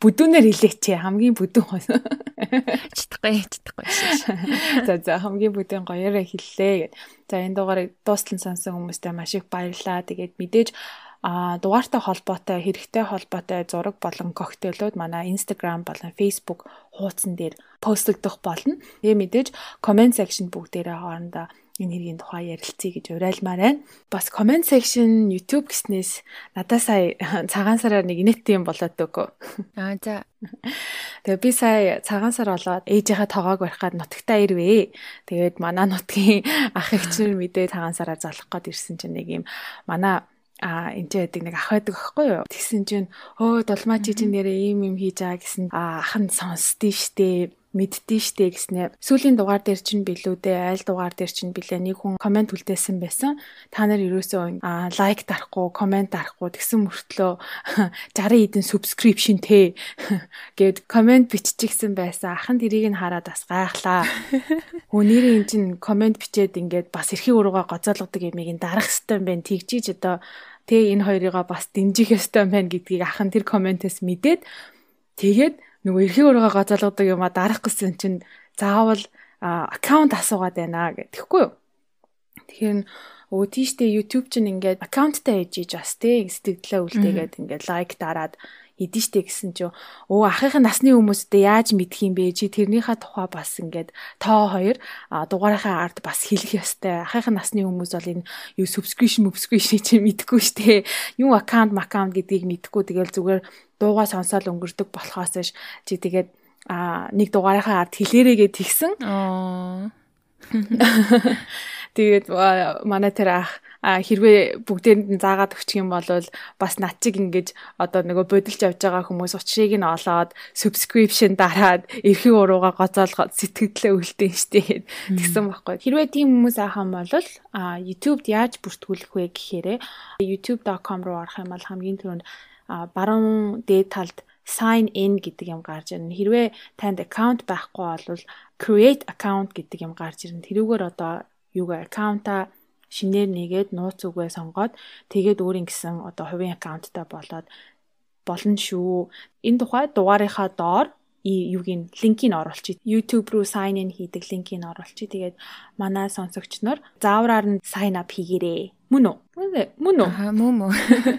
бүдүүнээр хэлээч хамгийн бүдүүн гоё. Читахгүй читахгүй. За за хамгийн бүдүүн гоёроо хэллээ гэд. За энэ дугаарыг дуустал сонсон хүмүүстээ маш их баярлалаа. Тэгээд мэдээж а дугаартай холбоотой хэрэгтэй холбоотой зураг болон коктейлүүд манай Instagram болон Facebook хуудсан дээр постлогдох болно. Тэгээ мэдээж comment section бүгдээрээ хоорондоо энэ хэргийн тухай ярилцъя гэж урайлмаар байна. Бас comment section YouTube гэснээс надад сая цагаан сараар нэг инэт юм болоод өгөө. Аа за. Тэгээ би сая цагаан сар болоод ээжийнхээ тоогоог барихад нутагтаа ирвээ. Тэгээд манай нутгийн ах эгчнэр мэдээ цагаан сараар залах гээд ирсэн чинь нэг юм манай а энэ байдаг нэг ах байдаг аахгүй юу. Тэгсэн чинь өө дулмаа чи чинь нэрээ ийм юм хийж байгаа гэсэн ах нь сонсдээ штэ мэддээ штэ гэснээр сүүлийн дугаар дээр чинь билүүдээ айл дугаар дээр чинь билээ нэг хүн комент үлдээсэн байсан. Та нар ерөөсөө лайк дарахгүй, комент дарахгүй тэгсэн мөртлөө 60 эдэн subscription тэ гэд комент биччихсэн байсан. Ахын тэрийг нь хараад бас гайхлаа. Хүнийрээ эн чинь комент бичээд ингээд бас эрхийн урууга гоцоолгодог юмыг дарах хэвээр байна. Тэгжиж одоо тэ энэ хоёрыгаа бас дэмжих ёстой байна гэдгийг ахын тэр комментээс мэдээд тэгээд нөгөө эрхийн урууга гоцоолгодог юм а дарах гэсэн чинь заавал аккаунт асуугаад байна гэхгүй юу. Тэгэхээр өө тийштэй YouTube чинь ингээд аккаунттай ээж иж бас тий сэтгэлдээ үлдээгээд ингээд лайк дараад идэв штэ гэсэн чинь өө ахыхын насны хүмүүстэй яаж мэдх юм бэ? Чи тэрнийхээ тухай бас ингээд тоо хоёр дугаарынхаа ард бас хэлэх ёстой. Ахыхын насны хүмүүс бол энэ юу subscription subscription чи мэдгүй штэ. Юу аккаунт аккаунт гэдгийг мэдгүй. Тэгэл зүгээр дуугаа сонсоод өнгөрдөг болохоос ш чи тэгээд а нэг дугаарынхаа ард хэлээрээгээ тэгсэн. Тэгээд манай тэр ах хэрвээ бүгдээрэнд нь заагаад өгчих юм бол бас над чиг ингэж одоо нөгөө бодилж явж байгаа хүмүүс учрыг нь олоод subscription дараад эрхийн урууга гоцоолгоод сэтгэлдээ үлдээн штэ гэсэн баггүй. Хэрвээ тийм хүмүүс аахам бол YouTube-д яаж бүртгүүлэх вэ гэхээр youtube.com руу орох юм бол хамгийн түрүүнд баруун дээд талд sign in гэдэг юм гарч ирнэ. Хэрвээ танд аккаунт байхгүй бол create account гэдэг юм гарч ирнэ. Тэрүүгээр одоо юугаа аккаунта шинээр нэгээд нууц үгээ сонгоод тэгээд өөрийн гэсэн одоо хувийн аккаунттай болоод болно шүү. Энэ тухай дугаарынхаа доор юугийн линкийг оруулчих. YouTube руу sign in хийдэг линкийг оруулчих. Тэгээд манай сонсогч нар заавраар нь sign up хийгээрэй. Мөн үү? Мөн үү? Аа мөн мөн.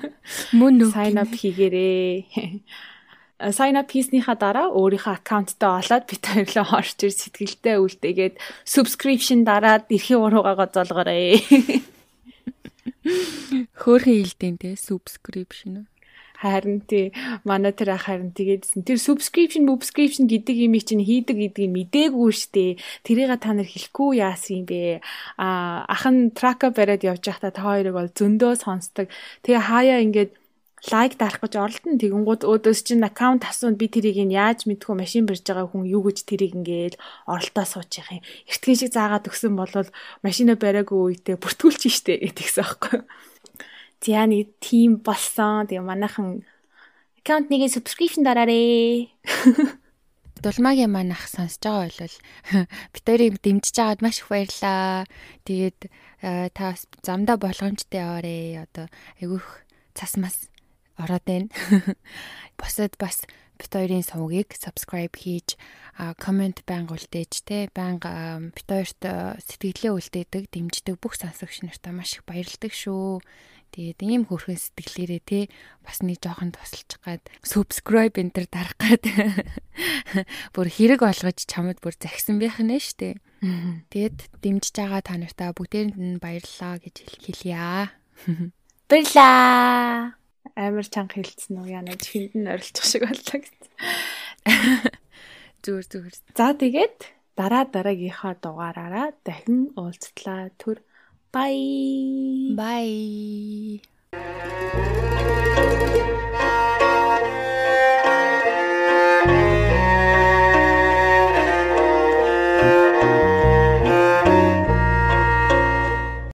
Мөн үү? Sign up хийгээрэй. Sign up хийснийхаа дараа өөрийнхөө аккаунттай олоод бид хоёрлоо орч ир сэтгэлдээ үлдээгээд subscription дараад эрхийн уруугаа гоцоолгоорой. Хөөрхөн хилдээн те subscription. Харин тий манай тэр ах харин тэгээдсэн. Тэр subscription subscription гэдэг юм чинь хийдэг гэдгийг мдээгүй штэ. Тэрийг та нар хэлэхгүй яасан юм бэ? А ах нь трака бариад явж байхдаа та хоёрыг бол зөндөө сонсдог. Тэгээ хаяа ингээд лайк дарах гэж оролдсон. Тэгэнгүүт өөдөөс чинь аккаунт асуунд би тэрийг нь яаж мэдхүү машин барьж байгаа хүн юу гэж тэрийг ингээл оролдоо суучих юм. Эртхэн шиг заагаад өгсөн бол машина бариагүй үедээ бүртгүүлчих штэ гэдэгсэн аахгүй. За нэг тим болсон. Тэгээ манайхан аккаунт нэгээ subscription дараарэ. Дулмаагийн маань ах сонсож байгаа бол бит хоёрыг дэмжиж байгаад маш их баярлаа. Тэгээд э, та замдаа болгоомжтой яваарэ. Одоо айгүйх цас мас ороод байна. Босод бас бит хоёрын сувгийг subscribe хийж комент байнга үлдээж те байнга бит хоёрт сэтгэлээ үлдээдэг, дэмждэг бүх сонсогч нартаа маш их баярлдаг шүү. Тэгээд ийм хөрхөн сэтгэлээрээ те бас нэг жоохон тусалж гад subscribe enter дарах гад бүр хэрэг олгож чамд бүр захисан байх нэ штэ. Тэгээд дэмжиж байгаа та нартаа бүгдээрэнд нь баярлалаа гэж хэлье. Баярлаа амар чанга хэлсэн үү нэг хүнд нь орилчих шиг боллоо гэсэн. Зүгээр зүгээр. За тэгээд дараа дараагийнхаа дугаараараа дахин уулзтлаа. Түр бай. Бай.